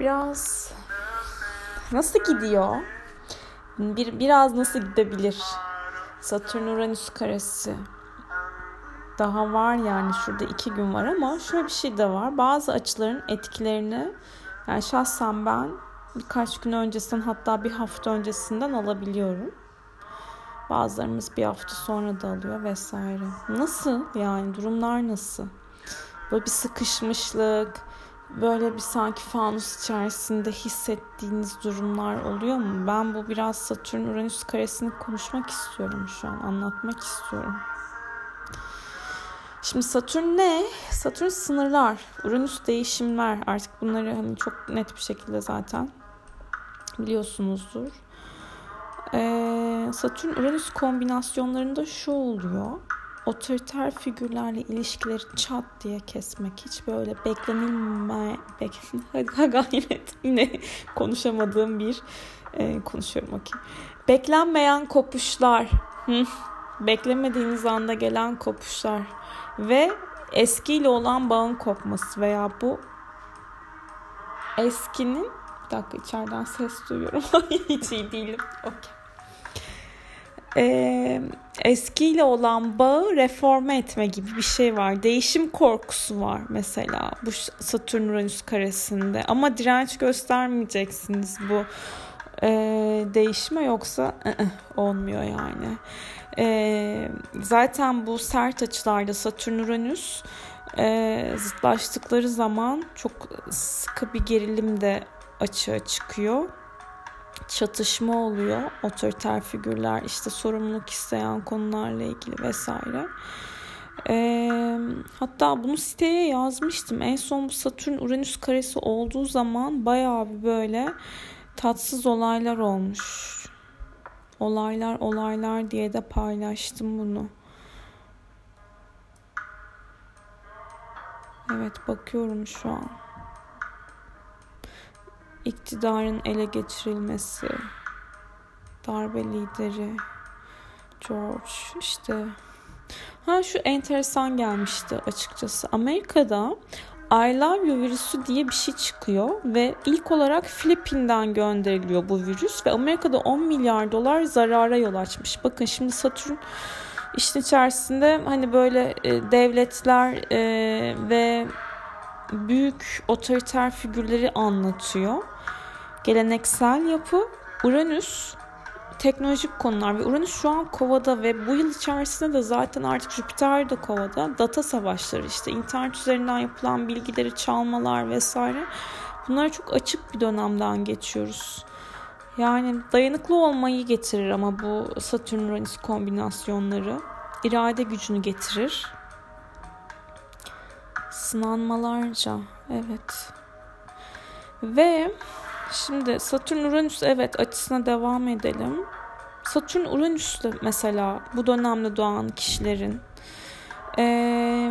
biraz nasıl gidiyor? Bir, biraz nasıl gidebilir? Satürn Uranüs karesi. Daha var yani şurada iki gün var ama şöyle bir şey de var. Bazı açıların etkilerini yani şahsen ben birkaç gün öncesinden hatta bir hafta öncesinden alabiliyorum. Bazılarımız bir hafta sonra da alıyor vesaire. Nasıl yani durumlar nasıl? Böyle bir sıkışmışlık, böyle bir sanki fanus içerisinde hissettiğiniz durumlar oluyor mu? Ben bu biraz Satürn Uranüs karesini konuşmak istiyorum şu an, anlatmak istiyorum. Şimdi Satürn ne? Satürn sınırlar, Uranüs değişimler. Artık bunları hani çok net bir şekilde zaten biliyorsunuzdur. Ee, Satürn Uranüs kombinasyonlarında şu oluyor. Otoriter figürlerle ilişkileri çat diye kesmek. Hiç böyle beklenilme bek gayret yine konuşamadığım bir e, konuşuyorum okey. Beklenmeyen kopuşlar. Hı. Beklemediğiniz anda gelen kopuşlar ve eskiyle olan bağın kopması veya bu eskinin bir dakika içeriden ses duyuyorum. Hiç iyi değilim. Okey. Ee, eskiyle olan bağı reforme etme gibi bir şey var. Değişim korkusu var mesela bu Satürn Uranüs karesinde. Ama direnç göstermeyeceksiniz bu e, değişime yoksa ı -ı, olmuyor yani. E, zaten bu sert açılarda Satürn Uranüs e, zıtlaştıkları zaman çok sıkı bir gerilim de açığa çıkıyor. Çatışma oluyor. Otoriter figürler işte sorumluluk isteyen konularla ilgili vesaire. E, hatta bunu siteye yazmıştım. En son bu Satürn Uranüs karesi olduğu zaman bayağı bir böyle tatsız olaylar olmuş. Olaylar olaylar diye de paylaştım bunu. Evet bakıyorum şu an iktidarın ele geçirilmesi, darbe lideri George işte ha şu enteresan gelmişti açıkçası. Amerika'da I love you virüsü diye bir şey çıkıyor ve ilk olarak Filipin'den gönderiliyor bu virüs ve Amerika'da 10 milyar dolar zarara yol açmış. Bakın şimdi Satürn işin içerisinde hani böyle e, devletler e, ve büyük otoriter figürleri anlatıyor geleneksel yapı, Uranüs teknolojik konular ve Uranüs şu an kovada ve bu yıl içerisinde de zaten artık Jüpiter de kovada data savaşları işte internet üzerinden yapılan bilgileri çalmalar vesaire bunlar çok açık bir dönemden geçiyoruz. Yani dayanıklı olmayı getirir ama bu Satürn Uranüs kombinasyonları irade gücünü getirir. Sınanmalarca evet. Ve Şimdi Satürn Uranüs evet açısına devam edelim. Satürn Uranüs'te mesela bu dönemde doğan kişilerin e,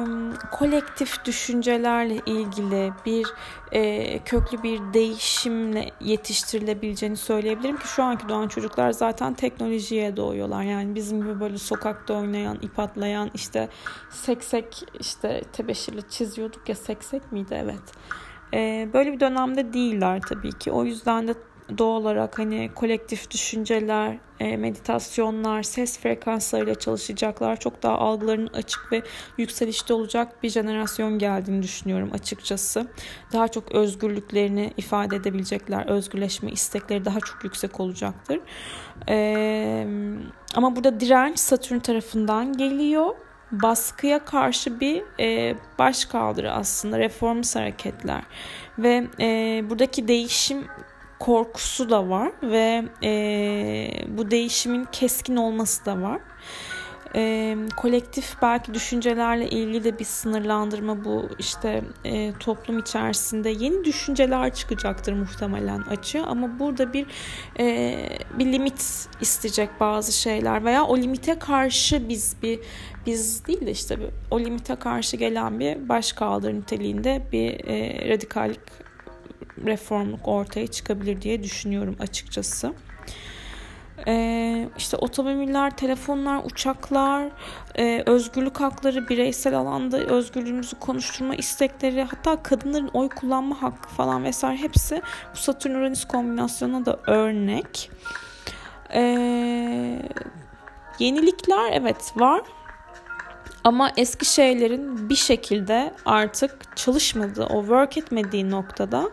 kolektif düşüncelerle ilgili bir e, köklü bir değişimle yetiştirilebileceğini söyleyebilirim ki şu anki doğan çocuklar zaten teknolojiye doğuyorlar. Yani bizim gibi böyle sokakta oynayan, ip atlayan işte seksek işte tebeşirle çiziyorduk ya seksek miydi evet ee, böyle bir dönemde değiller tabii ki. O yüzden de doğal olarak hani kolektif düşünceler, e, meditasyonlar, ses frekanslarıyla çalışacaklar. Çok daha algılarının açık ve yükselişte olacak bir jenerasyon geldiğini düşünüyorum açıkçası. Daha çok özgürlüklerini ifade edebilecekler. Özgürleşme istekleri daha çok yüksek olacaktır. E, ama burada direnç Satürn tarafından geliyor baskıya karşı bir e, baş kaldırı aslında reformist hareketler ve e, buradaki değişim korkusu da var ve e, bu değişimin keskin olması da var. E, kolektif belki düşüncelerle ilgili de bir sınırlandırma bu. İşte e, toplum içerisinde yeni düşünceler çıkacaktır muhtemelen açı ama burada bir e, bir limit isteyecek bazı şeyler veya o limite karşı biz bir biz değil de işte o limite karşı gelen bir başkaldır niteliğinde bir e, radikallik reformluk ortaya çıkabilir diye düşünüyorum açıkçası. Ee, işte otomobiller, telefonlar, uçaklar, e, özgürlük hakları, bireysel alanda özgürlüğümüzü konuşturma istekleri, hatta kadınların oy kullanma hakkı falan vesaire hepsi bu Satürn-Uranüs kombinasyonuna da örnek. Ee, yenilikler evet var ama eski şeylerin bir şekilde artık çalışmadığı, o work etmediği noktada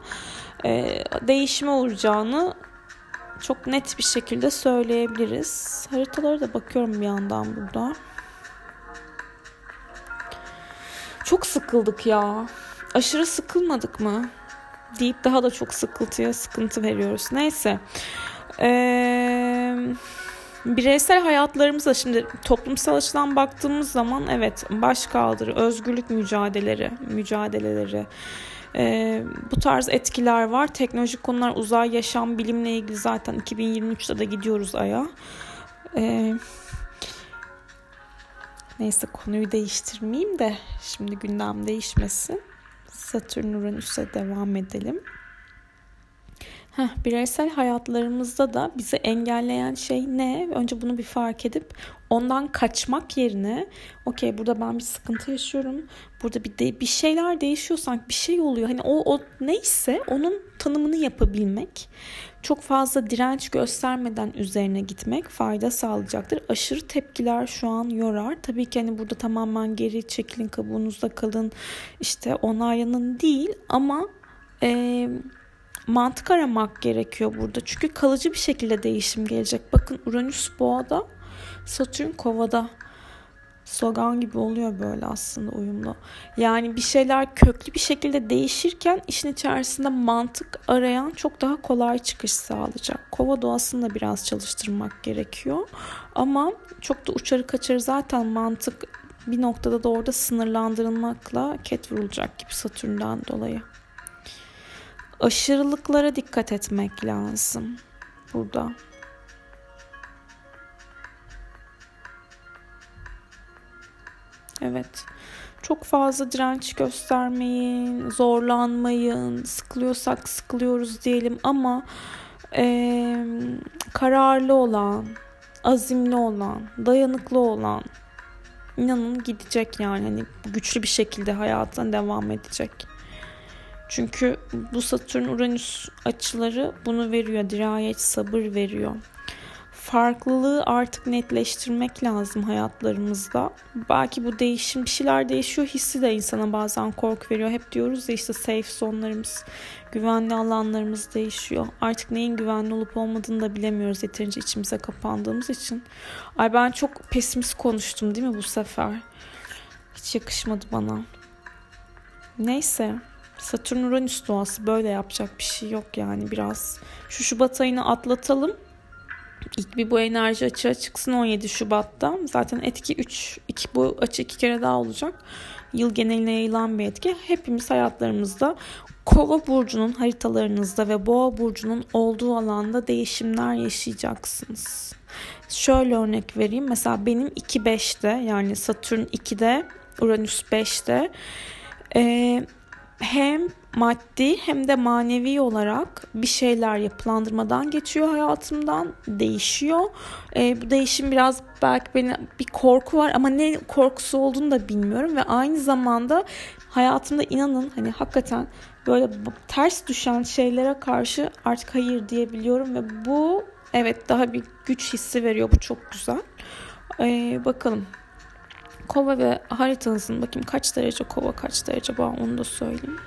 e, değişime uğrayacağını çok net bir şekilde söyleyebiliriz. Haritalara da bakıyorum bir yandan burada. Çok sıkıldık ya. Aşırı sıkılmadık mı? Deyip daha da çok sıkıntıya sıkıntı veriyoruz. Neyse. Eee bireysel hayatlarımıza şimdi toplumsal açıdan baktığımız zaman evet baş kaldırı, özgürlük mücadeleleri, mücadeleleri, e, bu tarz etkiler var. Teknolojik konular, uzay yaşam, bilimle ilgili zaten 2023'te de gidiyoruz Ay'a. E, neyse konuyu değiştirmeyeyim de şimdi gündem değişmesin. Satürn Uranüs'e devam edelim. Heh, bireysel hayatlarımızda da bizi engelleyen şey ne? Önce bunu bir fark edip ondan kaçmak yerine okey burada ben bir sıkıntı yaşıyorum. Burada bir de, bir şeyler değişiyor sanki bir şey oluyor. Hani o, o neyse onun tanımını yapabilmek. Çok fazla direnç göstermeden üzerine gitmek fayda sağlayacaktır. Aşırı tepkiler şu an yorar. Tabii ki hani burada tamamen geri çekilin kabuğunuzda kalın işte onaylanın değil ama eee mantık aramak gerekiyor burada. Çünkü kalıcı bir şekilde değişim gelecek. Bakın Uranüs boğada, Satürn kovada. Slogan gibi oluyor böyle aslında uyumlu. Yani bir şeyler köklü bir şekilde değişirken işin içerisinde mantık arayan çok daha kolay çıkış sağlayacak. Kova doğasını da biraz çalıştırmak gerekiyor. Ama çok da uçarı kaçarı zaten mantık bir noktada da orada sınırlandırılmakla ket vurulacak gibi Satürn'den dolayı aşırılıklara dikkat etmek lazım burada. Evet. Çok fazla direnç göstermeyin, zorlanmayın, sıkılıyorsak sıkılıyoruz diyelim ama e, kararlı olan, azimli olan, dayanıklı olan inanın gidecek yani hani güçlü bir şekilde hayatına devam edecek. Çünkü bu Satürn Uranüs açıları bunu veriyor. Dirayet, sabır veriyor. Farklılığı artık netleştirmek lazım hayatlarımızda. Belki bu değişim bir şeyler değişiyor hissi de insana bazen korku veriyor. Hep diyoruz ya işte safe zonlarımız, güvenli alanlarımız değişiyor. Artık neyin güvenli olup olmadığını da bilemiyoruz yeterince içimize kapandığımız için. Ay ben çok pesimist konuştum değil mi bu sefer? Hiç yakışmadı bana. Neyse. Satürn Uranüs doğası böyle yapacak bir şey yok yani biraz. Şu Şubat ayını atlatalım. İlk bir bu enerji açığa çıksın 17 Şubat'ta. Zaten etki 3, iki, bu açı iki kere daha olacak. Yıl geneline yayılan bir etki. Hepimiz hayatlarımızda Kova burcunun haritalarınızda ve Boğa burcunun olduğu alanda değişimler yaşayacaksınız. Şöyle örnek vereyim. Mesela benim 2-5'te yani Satürn 2'de, Uranüs 5'te. Ee, hem maddi hem de manevi olarak bir şeyler yapılandırmadan geçiyor hayatımdan değişiyor. E, bu değişim biraz belki beni bir korku var ama ne korkusu olduğunu da bilmiyorum ve aynı zamanda hayatımda inanın hani hakikaten böyle ters düşen şeylere karşı artık hayır diyebiliyorum ve bu evet daha bir güç hissi veriyor bu çok güzel. E, bakalım kova ve haritanızın bakayım kaç derece kova kaç derece boğa onu da söyleyeyim.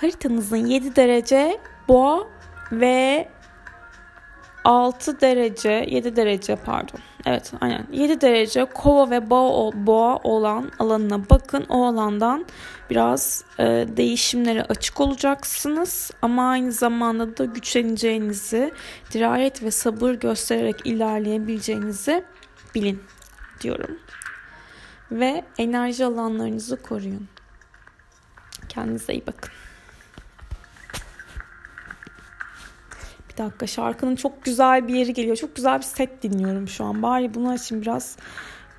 Haritanızın 7 derece boğa ve 6 derece 7 derece pardon. Evet aynen 7 derece kova ve boğa, boğa olan alanına bakın. O alandan biraz e, değişimlere açık olacaksınız. Ama aynı zamanda da güçleneceğinizi, dirayet ve sabır göstererek ilerleyebileceğinizi bilin diyorum. Ve enerji alanlarınızı koruyun. Kendinize iyi bakın. Bir dakika şarkının çok güzel bir yeri geliyor. Çok güzel bir set dinliyorum şu an. Bari bunu için biraz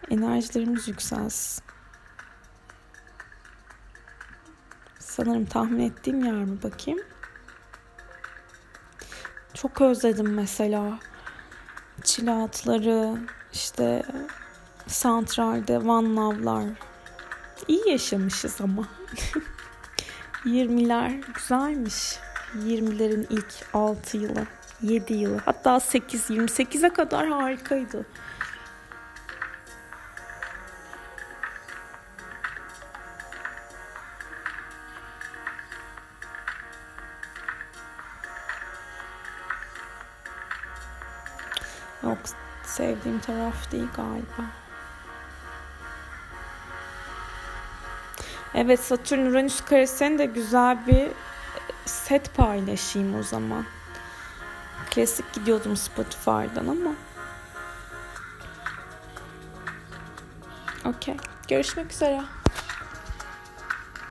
enerjilerimiz yükselsin. Sanırım tahmin ettiğim yer mi bakayım. Çok özledim mesela. Çile atları, işte santralde One Love'lar. İyi yaşamışız ama. 20'ler güzelmiş. 20'lerin ilk 6 yılı, 7 yılı, hatta 8, 28'e kadar harikaydı. Yok sevdiğim taraf değil galiba. Evet Satürn Uranüs karesini de güzel bir set paylaşayım o zaman. Klasik gidiyordum Spotify'dan ama. Okey. Görüşmek üzere.